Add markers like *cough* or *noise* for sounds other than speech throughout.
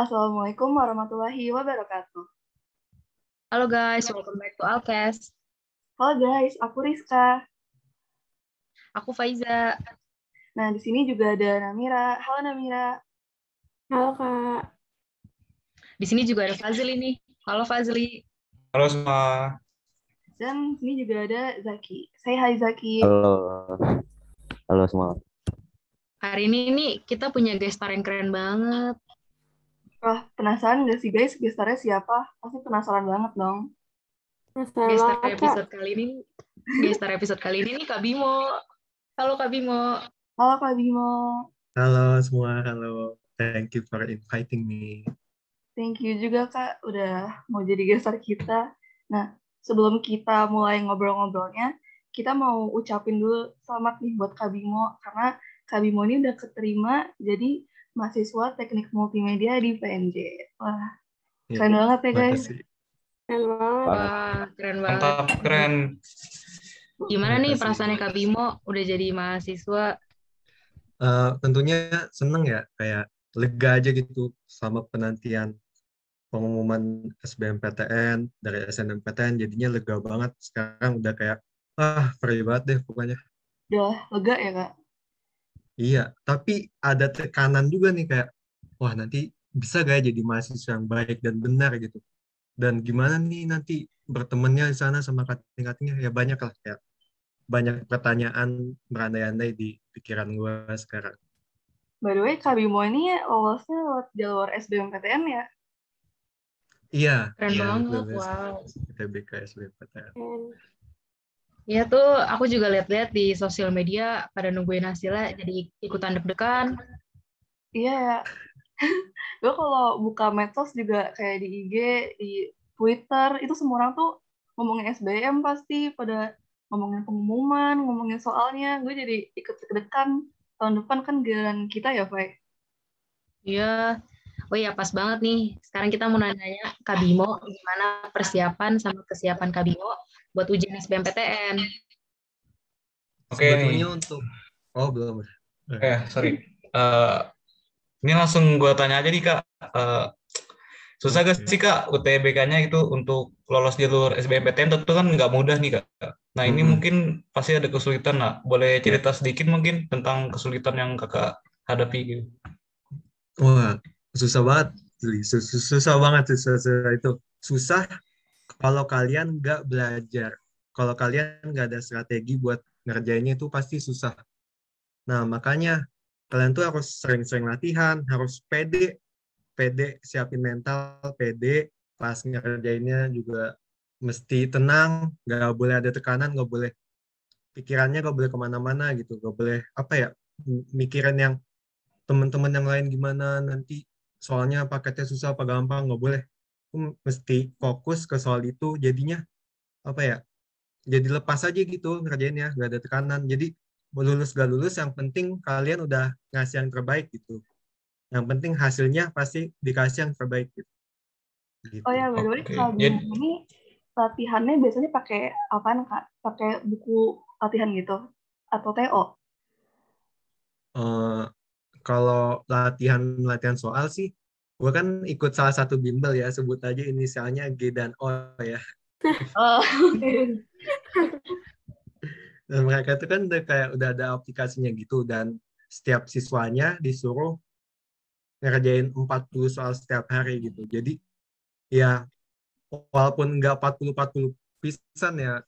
Assalamualaikum warahmatullahi wabarakatuh. Halo guys, welcome back to Alcast. Halo guys, aku Rizka. Aku Faiza. Nah, di sini juga ada Namira. Halo Namira. Halo Kak. Di sini juga ada Fazli nih. Halo Fazli. Halo semua. Dan di sini juga ada Zaki. Say hi Zaki. Halo. Halo semua. Hari ini nih kita punya guest star yang keren banget. Wah, penasaran gak sih guys gestarnya siapa? Pasti penasaran banget dong. Kak. episode kali ini guest star episode kali ini nih Kak Bimo. Halo Kak Bimo. Halo Kak Bimo. Halo semua, halo. Thank you for inviting me. Thank you juga Kak udah mau jadi gestar kita. Nah, sebelum kita mulai ngobrol-ngobrolnya, kita mau ucapin dulu selamat nih buat Kak Bimo karena Kak Bimo ini udah keterima jadi mahasiswa teknik multimedia di PNJ. Wah, keren banget ya guys. Makasih. Keren banget. Wah, keren banget. Mantap, keren. Gimana nih perasaannya Kak Bimo udah jadi mahasiswa? Eh, tentunya seneng ya, kayak lega aja gitu sama penantian pengumuman SBMPTN dari SNMPTN jadinya lega banget. Sekarang udah kayak ah free banget deh pokoknya. Udah lega ya Kak? Iya, tapi ada tekanan juga nih kayak wah nanti bisa gak ya jadi mahasiswa yang baik dan benar gitu. Dan gimana nih nanti bertemannya di sana sama kating-katingnya ya banyak lah kayak banyak pertanyaan berandai-andai di pikiran gue sekarang. By the way, Kak Bimo ini lolosnya lewat jalur SBMPTN ya? Iya, Keren iya, banget, wow. SBMPTN. Ya tuh, aku juga lihat-lihat di sosial media pada nungguin hasilnya, jadi ikutan deg-degan. Iya *laughs* ya. Gue kalau buka medsos juga kayak di IG, di Twitter, itu semua orang tuh ngomongin SBM pasti pada ngomongin pengumuman, ngomongin soalnya. Gue jadi ikut deg-degan. Tahun depan kan giliran kita ya, Fai? Iya. Oh iya, pas banget nih. Sekarang kita mau nanya Kak Bimo, gimana persiapan sama kesiapan Kak Bimo buat ujian SBMPTN? Oke Sebetulnya nih, untuk oh belum. eh sorry. Eh, ini langsung gua tanya aja nih kak. Eh, susah gak sih kak UTBK-nya itu untuk lolos jalur SBMPTN tentu kan nggak mudah nih kak. Nah ini Mhm. mungkin pasti ada kesulitan lah. Boleh cerita sedikit mungkin tentang kesulitan yang kakak hadapi gitu. Wah, susah banget. Zli. Sus- sus- Susah banget susah, susah itu. Susah kalau kalian nggak belajar. Kalau kalian nggak ada strategi buat ngerjainnya itu pasti susah. Nah, makanya kalian tuh harus sering-sering latihan, harus pede, pede, siapin mental, pede, pas ngerjainnya juga mesti tenang, nggak boleh ada tekanan, nggak boleh pikirannya nggak boleh ke mana-mana gitu, nggak boleh apa ya, mikirin yang teman-teman yang lain gimana nanti soalnya paketnya susah apa gampang nggak boleh Aku mesti fokus ke soal itu jadinya apa ya jadi lepas aja gitu ngerjainnya nggak ada tekanan jadi mau lulus gak lulus yang penting kalian udah ngasih yang terbaik gitu yang penting hasilnya pasti dikasih yang terbaik gitu, Gitu. Oh ya, by the way, Bimo ini latihannya biasanya pakai apaan, Kak? Pakai buku latihan gitu? Atau TO? Eh, kalau latihan latihan soal sih gue kan ikut salah satu bimbel ya sebut aja inisialnya G dan O ya Oh, *laughs* Dan mereka itu kan udah kayak udah ada aplikasinya gitu dan setiap siswanya disuruh ngerjain 40 soal setiap hari gitu. Jadi ya walaupun nggak 40-40 pisan ya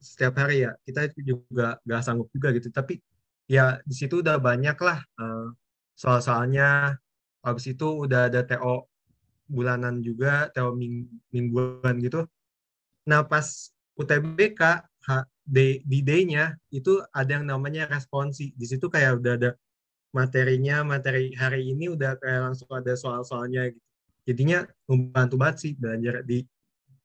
setiap hari ya kita juga nggak sanggup juga gitu. Tapi ya di situ udah banyak lah eh, soal-soalnya. Habis itu udah ada TO bulanan juga, TO ming- mingguan gitu. Nah pas UTBK ha- day- di day-nya itu ada yang namanya responsi. Di situ kayak udah ada materinya, materi hari ini udah kayak langsung ada soal-soalnya gitu. Jadinya membantu banget sih belajar di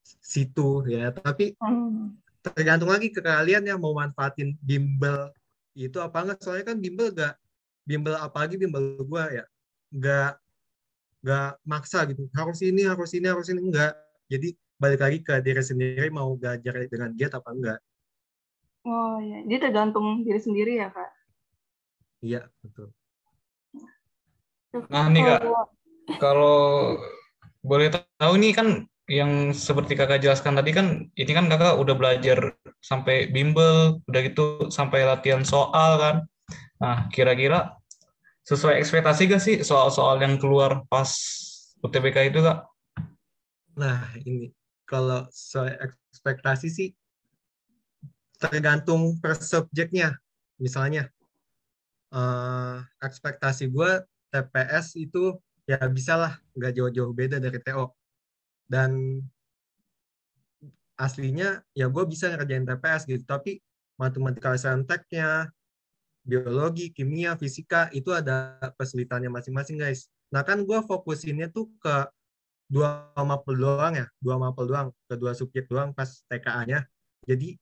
situ ya. Tapi hmm. tergantung lagi ke kalian yang mau manfaatin bimbel itu apa enggak. Soalnya kan bimbel gak bimbel apalagi bimbel gua ya nggak nggak maksa gitu. Harus ini harus ini harus ini. Enggak jadi balik lagi ke diri sendiri mau belajar dengan giat apa enggak Oh ya, jadi tergantung diri sendiri ya, Kak? iya betul. Nah nih kak, Kalau kalau boleh tahu nih kan yang seperti kakak jelaskan tadi kan ini kan kakak udah belajar sampai bimbel udah gitu sampai latihan soal kan. Nah kira-kira sesuai ekspektasi gak sih soal-soal yang keluar pas UTBK itu kak Nah, ini kalau sesuai ekspektasi sih tergantung per subjeknya. Misalnya, eh, ekspektasi gue TPS itu ya bisa lah, nggak jauh-jauh beda dari TO. Dan aslinya ya gue bisa ngerjain TPS gitu, tapi matematika sainteknya, biologi, kimia, fisika itu ada kesulitannya masing-masing guys. Nah kan gue fokusinnya tuh ke dua mapel doang ya, dua mapel doang, kedua subjek doang pas TKA-nya. Jadi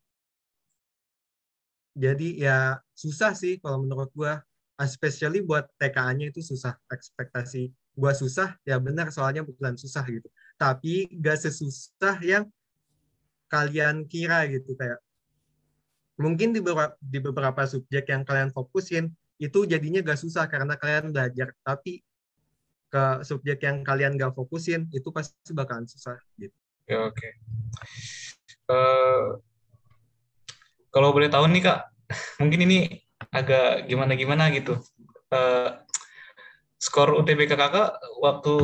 jadi ya susah sih kalau menurut gua, especially buat TKA-nya itu susah. Ekspektasi gua susah, ya benar soalnya bukan susah gitu. Tapi gak sesusah yang kalian kira gitu kayak mungkin di beberapa, di beberapa subjek yang kalian fokusin itu jadinya gak susah karena kalian belajar tapi ke subjek yang kalian gak fokusin itu pasti bakalan susah gitu. Oke oke. Eh, kalau boleh tahu nih kak, *laughs* mungkin ini agak gimana gimana gitu. Eh, skor UTBK kakak waktu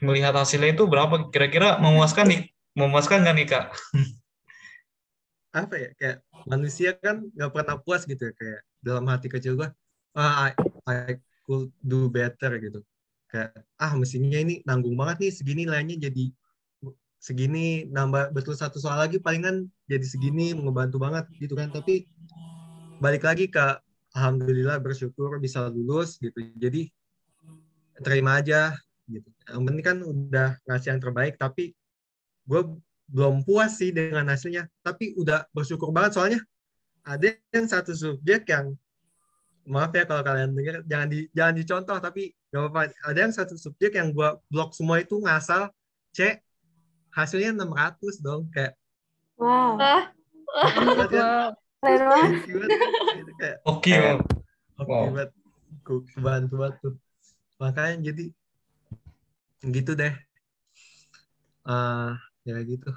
melihat hasilnya itu berapa? Kira-kira memuaskan nih? Memuaskan nggak nih kak? *laughs* Apa ya kayak manusia kan gak pernah puas gitu ya kayak dalam hati kecil gua ah, I, I could do better gitu. Kayak ah mesinnya ini nanggung banget nih segini nilainya jadi segini nambah betul satu soal lagi palingan jadi segini ngebantu banget gitu kan. Tapi balik lagi ke alhamdulillah bersyukur bisa lulus gitu. Jadi terima aja gitu. Yang penting kan udah ngasih yang terbaik tapi gue belum puas sih dengan hasilnya. Tapi udah bersyukur banget soalnya ada yang satu subjek yang maaf ya kalau kalian dengar jangan di jangan dicontoh tapi gak apa-apa. Ada yang satu subjek yang gua blok semua itu ngasal C hasilnya 600 dong kayak Wow. Keren banget. Gitu, kayak Oke. Oke banget. Kebantu banget tuh. Makanya jadi gitu deh. Eh ya gitu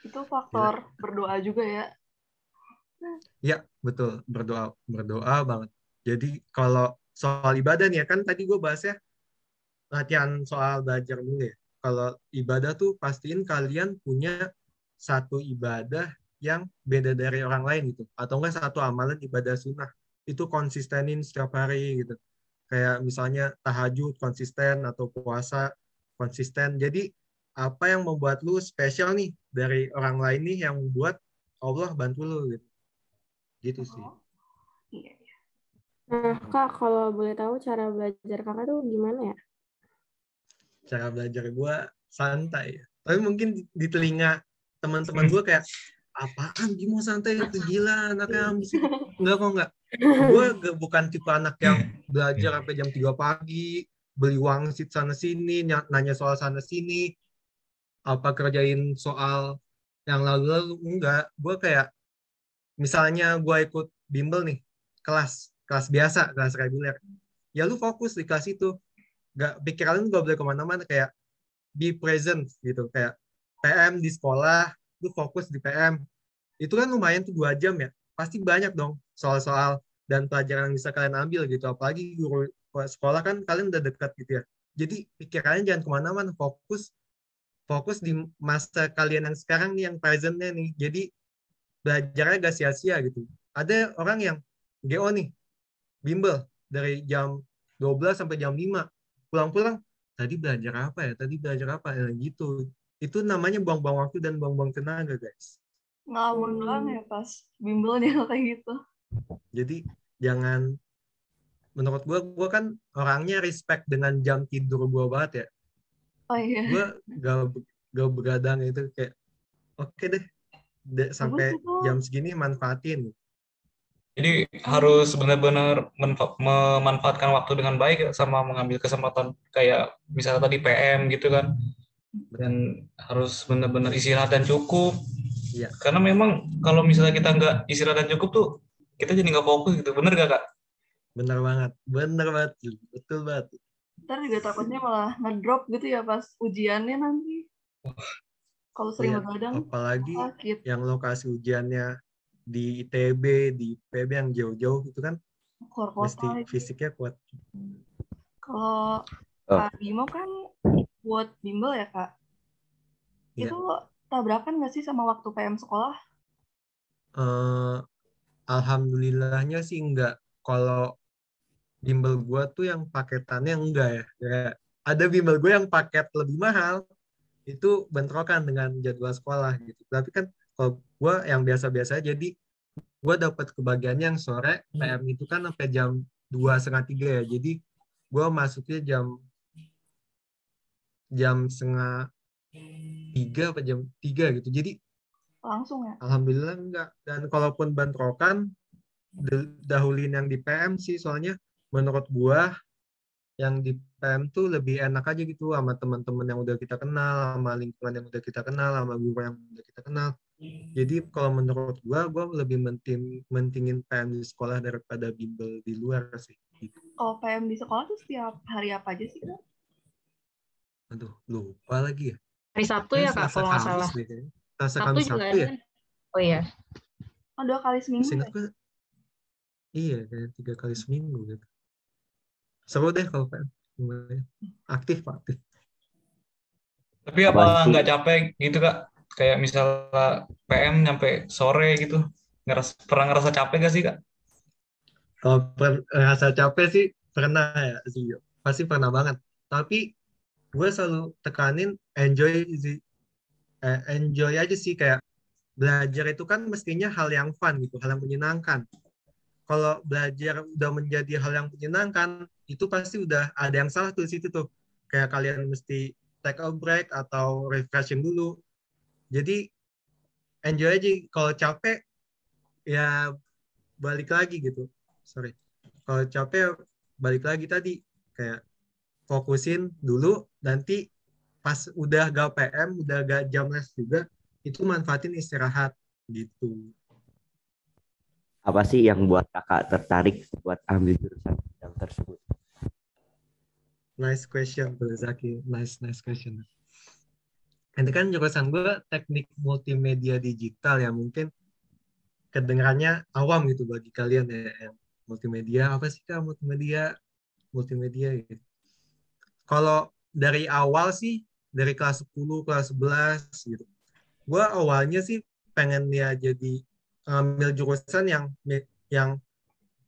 itu faktor berdoa juga ya. Ya, betul. Berdoa, berdoa banget. Jadi kalau soal ibadah nih ya, kan tadi gue bahasnya latihan soal belajar dulu ya. Kalau ibadah tuh pastiin kalian punya satu ibadah yang beda dari orang lain gitu. Atau enggak satu amalan ibadah sunnah. Itu konsistenin setiap hari gitu. Kayak misalnya tahajud konsisten atau puasa konsisten. Jadi apa yang membuat lu spesial nih dari orang lain nih yang membuat Allah bantu lu gitu. Gitu sih. Oh, Iya. iya. Nah, Kak, kalau boleh tahu cara belajar Kakak tuh gimana ya? cara belajar gue santai. Tapi mungkin di, telinga teman-teman gue kayak apaan Bimo santai itu gila anaknya ambis. Enggak kok enggak. Gue *laughs* bukan tipe anak yang belajar sampai jam 3 pagi, beli wangsit sana sini, ny- nanya soal sana sini, apa kerjain soal yang lalu-lalu enggak. Gue kayak misalnya gue ikut bimbel nih, kelas kelas biasa, kelas reguler. Ya lu fokus di kelas itu. Nggak pikiran lu nggak boleh ke mana-mana kayak be present gitu. Kayak PM di sekolah lu fokus di PM itu kan lumayan tuh dua jam ya. Pasti banyak dong soal-soal dan pelajaran yang bisa kalian ambil gitu. Apalagi guru sekolah kan kalian udah dekat gitu ya. Jadi pikirannya jangan ke mana-mana fokus fokus di masa kalian yang sekarang nih yang presentnya nih. Jadi belajarnya gak sia-sia gitu. Ada orang yang GO nih bimbel dari jam 12 sampai jam 5 pulang-pulang tadi belajar apa ya? Tadi belajar apa ya? Gitu. Itu namanya buang-buang waktu dan buang-buang tenaga guys. Ngawur doang ya pas bimbelnya *laughs* kayak gitu. jadi jangan menurut gua gua kan orangnya respect dengan jam tidur gua banget ya Oh iya. gua gak gak begadang itu kayak oke deh De- sampai itu. jam segini manfaatin Jadi harus benar-benar menfa- memanfaatkan waktu dengan baik ya, sama mengambil kesempatan kayak misalnya tadi PM gitu kan. Dan harus benar-benar istirahat dan cukup. Iya. Karena memang kalau misalnya kita nggak istirahat dan cukup tuh kita jadi nggak fokus gitu. Bener gak kak? bener banget bener banget betul banget ntar juga takutnya malah ngedrop gitu ya pas ujiannya nanti. Kalau sering Iya, begadang apalagi sakit. yang lokasi ujiannya di ITB, di IPB yang jauh-jauh itu kan Keluar mesti kota. lagi. fisiknya kuat. Kalau Oh. Kak Bimo kan buat bimbel ya kak. Iya. Itu tabrakan nggak sih sama waktu PM sekolah? Eh, alhamdulillahnya sih enggak. Kalau bimbel gua tuh yang paketannya enggak ya. Kayak ada bimbel gue yang paket lebih mahal itu bentrokan dengan jadwal sekolah gitu. Tapi kan kalau gua yang biasa-biasa jadi gua dapat kebagiannya yang sore PM itu kan sampai jam dua setengah tiga ya. Jadi gua masuknya jam jam setengah tiga apa jam tiga gitu. Jadi Langsung ya? Alhamdulillah enggak. Dan kalaupun bentrokan, dahulin yang di PM sih, soalnya menurut gua yang di PM tuh lebih enak aja gitu sama teman-teman yang udah kita kenal, sama lingkungan yang udah kita kenal, sama guru yang udah kita kenal. Jadi kalau menurut gua, gua lebih menting, mentingin PM di sekolah daripada bimbel di luar sih. Gitu. Kalau PM di sekolah tuh setiap hari apa aja sih kak? Aduh, lupa lagi ya. Hari Sabtu ya kak, kalau nggak salah. Selasa, Sabtu Kamis, juga Sabtu ada ya. Oh iya. Oh dua kali seminggu Seingat ya? gue, iya, kayak tiga kali seminggu gitu. Seru deh kalau. Lumayan. Aktif, Pak, aktif. Tapi apa nggak capek gitu kak? Kayak misalnya PM nyampe sore gitu, ngeras pernah ngerasa capek gak sih kak? Kalau per- rasa capek sih pernah ya sih, pasti pernah banget. Tapi gue selalu tekanin enjoy sih, Eh, enjoy aja sih kayak belajar itu kan mestinya hal yang fun gitu, hal yang menyenangkan. Kalau belajar udah menjadi hal yang menyenangkan, itu pasti udah ada yang salah tuh situ tuh. Kayak kalian mesti take a break atau refreshing dulu. Jadi enjoy aja. Kalau capek ya balik lagi gitu. Sorry. Kalau capek balik lagi tadi kayak fokusin dulu nanti pas udah gak PM, udah gak jam les juga, itu manfaatin istirahat gitu. Apa sih yang buat kakak tertarik buat ambil jurusan yang tersebut? Nice question, Bro Zaki. Nice, nice question. Ini kan jurusan gue teknik multimedia digital ya, mungkin kedengarannya awam gitu bagi kalian ya. yang Multimedia, apa sih kak multimedia? Multimedia gitu. Kalau dari awal sih, dari kelas 10, kelas 11 gitu. Gue awalnya sih pengen ya jadi ngambil jurusan yang yang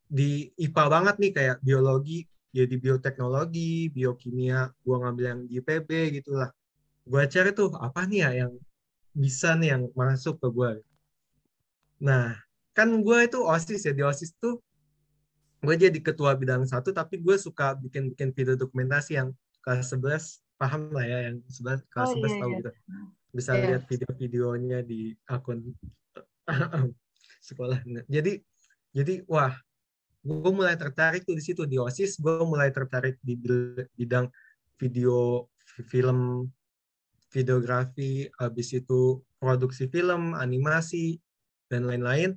di IPA banget nih kayak biologi, jadi bioteknologi, biokimia, gua ngambil yang di IPB gitu lah. Gua cari tuh apa nih ya yang bisa nih yang masuk ke gua. Nah, kan gua itu OSIS ya, di OSIS tuh gue jadi ketua bidang satu, tapi gue suka bikin-bikin video dokumentasi yang kelas 11, paham lah ya, yang 11, kelas Oh, 11 iya, tahu iya. gitu. Bisa Iya. lihat video-videonya di akun *clears throat* sekolah. Jadi, jadi wah, gue mulai tertarik tuh di situ di OSIS gue mulai tertarik di bidang video fi- film videografi habis itu produksi film animasi dan lain-lain.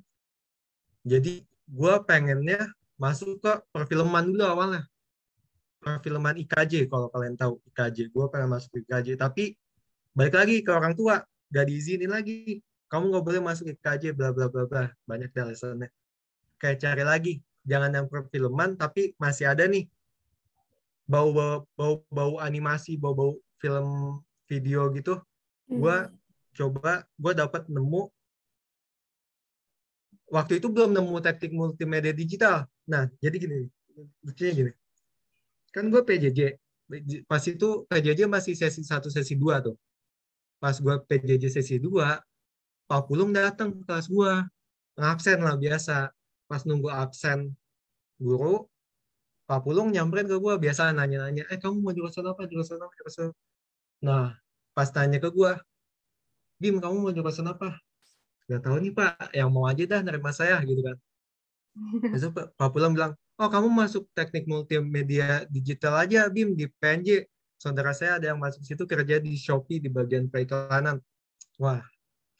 Jadi gue pengennya masuk ke perfilman dulu awalnya. Perfilman IKJ kalau kalian tahu IKJ gue pengen masuk ke IKJ tapi balik lagi ke orang tua. Gak diizinin lagi. Kamu nggak boleh masuk IKJ bla bla bla bla. Banyak alasannya. Kayak cari lagi jangan yang perfilman tapi masih ada nih. Bau bau bau, bau animasi bau bau film video gitu. Gua coba gua dapat nemu. Waktu itu belum nemu teknik multimedia digital. Nah jadi gini lucunya gini. Kan gue PJJ pas itu PJJ masih sesi satu sesi dua tuh. Pas gue PJJ sesi dua Pak Pulung datang ke kelas gue ngabsen lah biasa pas nunggu absen guru Pak Pulung nyamperin ke gue biasa nanya-nanya eh kamu mau jurusan apa? Jurusan apa? Jurusan apa? nah pas tanya ke gue Bim kamu mau jurusan apa? Gak tahu nih Pak. Yang mau aja dah nerima saya gitu kan. Terus Pak Pulung bilang oh kamu masuk teknik multimedia digital aja Bim di PNJ saudara saya ada yang masuk situ kerja di Shopee di bagian periklanan. Wah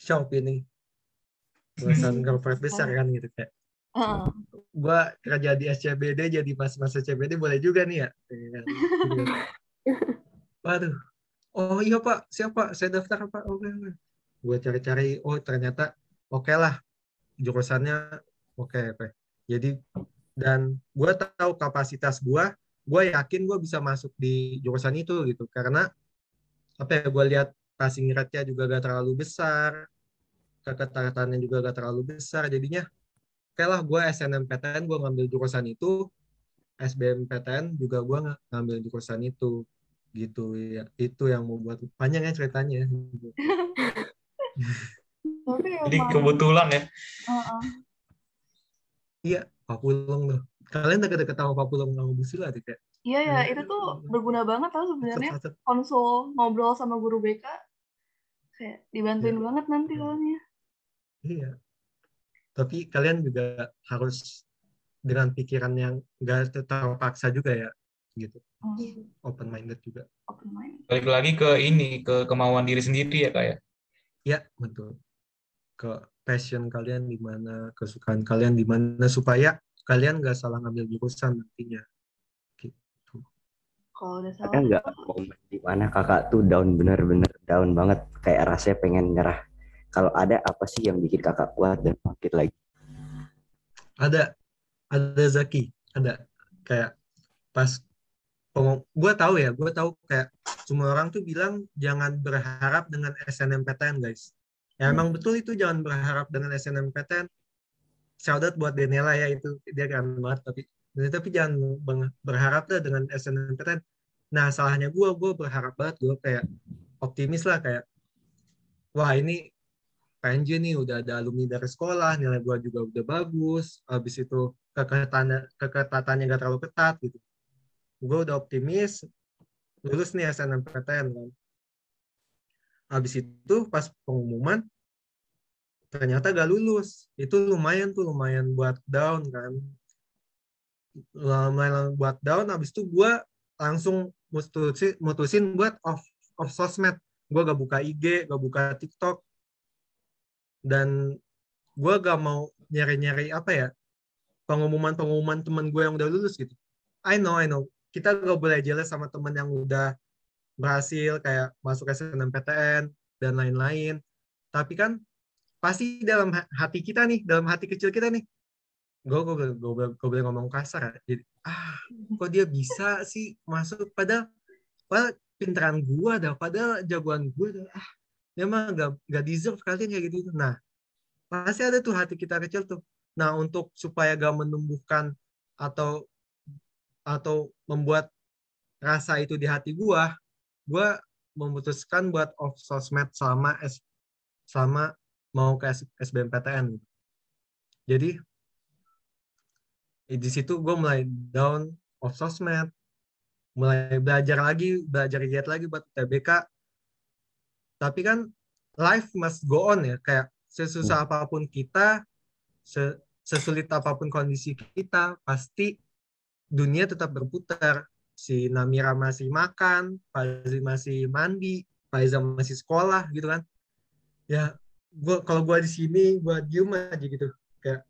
Shopee nih jurusan *laughs* corporate besar kan gitu kayak Heeh. gua kerja di SCBD jadi pas masa CBD boleh juga nih ya. *laughs* Waduh. Oh iya pak. Siapa saya daftar pak. Oke oke. Gue cari-cari. Oh ternyata oke lah. Jurusannya oke oke. Jadi dan gue tahu kapasitas gue gue yakin gue bisa masuk di jurusan itu gitu. Karena apa ya gue lihat passing rate-nya juga gak terlalu besar. Keketatannya juga gak terlalu besar. Jadinya oke lah gue SNMPTN gue ngambil jurusan itu SBMPTN juga gue ngambil jurusan itu gitu ya itu yang membuat panjang ya ceritanya *laughs* Jadi kebetulan ya. iya Papulong tuh kalian deket-deket sama Papulong sama Busila tuh kayak Iya ya, Hmm. itu tuh berguna banget tau sebenarnya konsul ngobrol sama guru BK kayak dibantuin Iya. banget nanti soalnya. Iya. Tapi kalian juga harus dengan pikiran yang gak terpaksa juga ya, gitu. Hmm, Open minded juga. open mind. Balik lagi ke ini, ke kemauan diri sendiri ya kayak. Ya, betul. Ke passion kalian di mana, kesukaan kalian di mana supaya kalian gak salah ngambil jurusan nantinya. Gitu. Kalau udah salah, Ada nggak di mana kakak tuh down bener-bener down banget kayak rasanya pengen nyerah. Kalau ada apa sih yang bikin kakak kuat dan bangkit lagi? Ada, ada Zaki, ada kayak pas gue tahu ya, gue tahu kayak semua orang tuh bilang jangan berharap dengan SNMPTN guys. Ya emang betul itu jangan berharap dengan SNMPTN. Shout out buat Daniela ya itu dia keren banget tapi tapi jangan berharap lah dengan SNMPTN. Nah salahnya gue, gue berharap banget gue kayak optimis lah kayak wah ini PNJ nih udah ada alumni dari sekolah, nilai gue juga udah bagus, habis itu keketatannya keketatannya gak terlalu ketat gitu. Gue udah optimis, lulus nih SNMPTN kan. Habis itu pas pengumuman ternyata gak lulus. Itu lumayan tuh, lumayan buat down kan. Lumayan buat down, habis itu gue langsung mutusin, mutusin buat off, off sosmed. Gue gak buka IG, gak buka TikTok, dan gue gak mau nyari-nyari apa ya pengumuman-pengumuman teman gue yang udah lulus gitu. I know, I know. Kita gak boleh jealous sama teman yang udah berhasil kayak masuk SNMPTN dan lain-lain. Tapi kan pasti dalam ha- hati kita nih, dalam hati kecil kita nih, gue gue gue gue boleh ngomong kasar ya. Jadi ah kok dia bisa sih masuk padahal padahal pinteran gue dah, padahal jagoan gue dah. Ah dia mah gak, gak deserve kalian kayak gitu. Nah, pasti ada tuh hati kita kecil tuh. Nah, untuk supaya gak menumbuhkan atau atau membuat rasa itu di hati gua, gua memutuskan buat off sosmed selama S, selama mau ke SBMPTN. Jadi di situ gue mulai down off sosmed, mulai belajar lagi, belajar giat lagi buat TBK, tapi kan life must go on ya. Kayak sesusah apa pun kita se- sesulit apa pun kondisi kita pasti dunia tetap berputar. Si Namira masih makan Fazli masih mandi Faiza masih sekolah gitu kan. Ya gua kalau gua di sini gua diem aja gitu. Kayak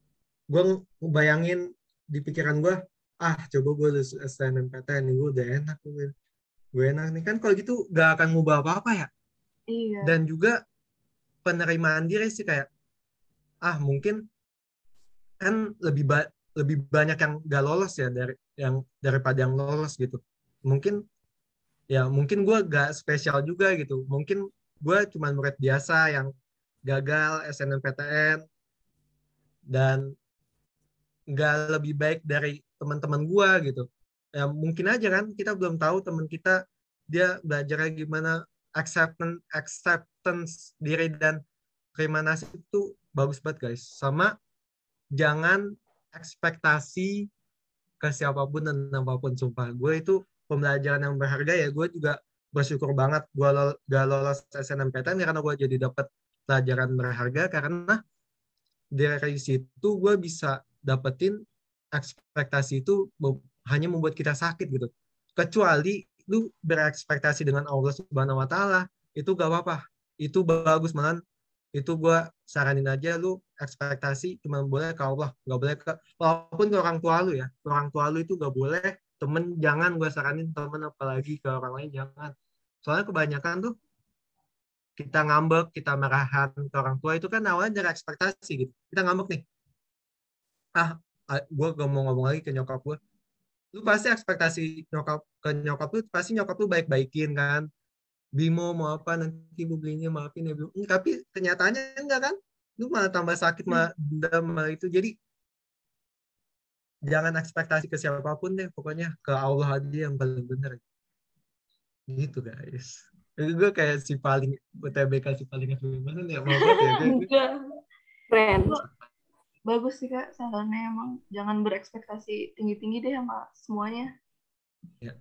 gua ngebayangin di pikiran gua ah coba gua lulus SNMPTN nih gua udah enak gue gue enak nih. Kan kalau gitu gak akan ngubah apa-apa ya Iya. dan juga penerimaan diri sih kayak ah mungkin kan lebih ba- lebih banyak yang gak lolos ya dari yang daripada yang lolos gitu. Mungkin ya mungkin gue gak spesial juga gitu. Mungkin gue cuma murid biasa yang gagal SNMPTN dan nggak lebih baik dari teman-teman gue gitu. Ya mungkin aja kan kita belum tahu teman kita dia belajarnya gimana acceptance acceptance diri dan terima nasib itu bagus banget guys. Sama jangan ekspektasi ke siapa pun dan apa pun sumpah. Gue itu pembelajaran yang berharga ya. Gue juga bersyukur banget gue lol- gak lolos SNMPTN karena gue jadi dapat pelajaran berharga. Karena dari situ gue bisa dapetin ekspektasi itu hanya membuat kita sakit gitu. Kecuali lu berekspektasi dengan Allah Subhanahu wa taala itu gak apa-apa. Itu bagus malah itu gue saranin aja lu ekspektasi cuma boleh ke Allah nggak boleh ke walaupun ke orang tua lu ya. Ke orang tua lu itu nggak boleh temen jangan gue saranin temen apalagi ke orang lain jangan. Soalnya kebanyakan tuh kita ngambek kita marahan ke orang tua itu kan awalnya dari ekspektasi gitu. Kita ngambek nih. Ah gue gak mau ngomong lagi ke nyokap gue lu pasti ekspektasi nyokap ke nyokap lu pasti nyokap lu baik-baikin kan Bimo mau apa nanti ibu belinya maafin ya Bimo. Tapi kenyataannya enggak kan? Lu malah tambah sakit malah dendam malah itu. Jadi jangan ekspektasi ke siapa pun deh. Pokoknya ke Allah aja yang paling benar. Gitu guys. Gue kayak si paling UTBK si paling gimana ya mau ya. Keren. Bagus sih kak sarannya emang jangan berekspektasi tinggi-tinggi deh sama semuanya. Ya.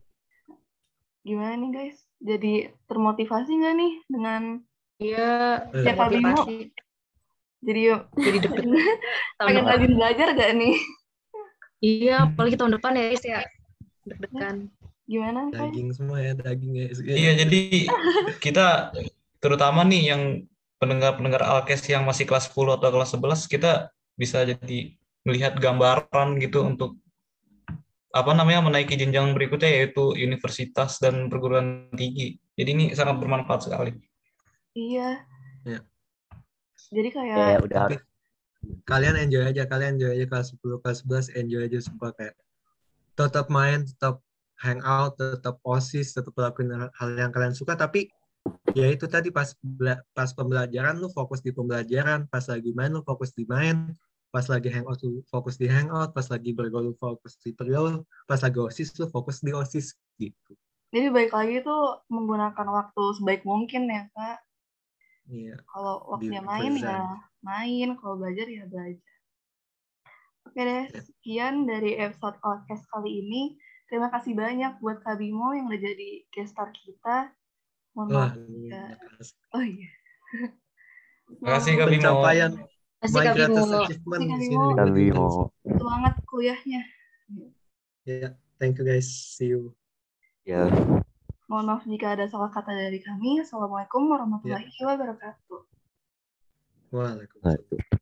Gimana nih guys? Jadi termotivasi nggak nih dengan Iya, Eh. ya Kak Bimo? Jadi yuk Jadi. *laughs* Tahun pengen rajin belajar gak nih? Iya, apalagi tahun depan ya, guys ya. Deg-degan. Gimana guys? Daging semua ya, daging ya. Iya, jadi kita terutama nih yang pendengar-pendengar Alkes yang masih kelas 10 atau kelas 11, kita bisa jadi melihat gambaran gitu untuk apa namanya menaiki jenjang berikutnya yaitu universitas dan perguruan tinggi. Jadi ini sangat bermanfaat sekali. Iya. Iya. Jadi kayak Kayak udah Tapi kalian enjoy aja, kalian enjoy aja kelas 10, kelas 11, enjoy aja sumpah kayak tetap main, tetap hangout, tetap osis, tetap lakuin hal yang kalian suka, tapi ya itu tadi pas pas pembelajaran lu fokus di pembelajaran, pas lagi main lu fokus di main, pas lagi hangout lu fokus di hangout, pas lagi bergaul lu fokus di bergaul, pas lagi osis lu fokus di osis gitu. jadi baik lagi tuh menggunakan waktu sebaik mungkin ya kak. Iya. Kalau waktunya Di main ya present. main, kalau belajar ya belajar. Oke deh, sekian dari episode podcast kali ini. Terima kasih banyak buat Kak Bimo yang udah jadi guest star kita. Mohon maaf jika... Oh iya. Terima kasih Kak Bimo. pencapaian Kasih my Kak greatest Bimo. achievement di Bimo. sini. Kak Bimo. Semangat kuliahnya. Ya, thank you guys. See you. Ya, Mohon maaf jika ada salah kata dari kami. Assalamualaikum warahmatullahi wabarakatuh. Waalaikumsalam.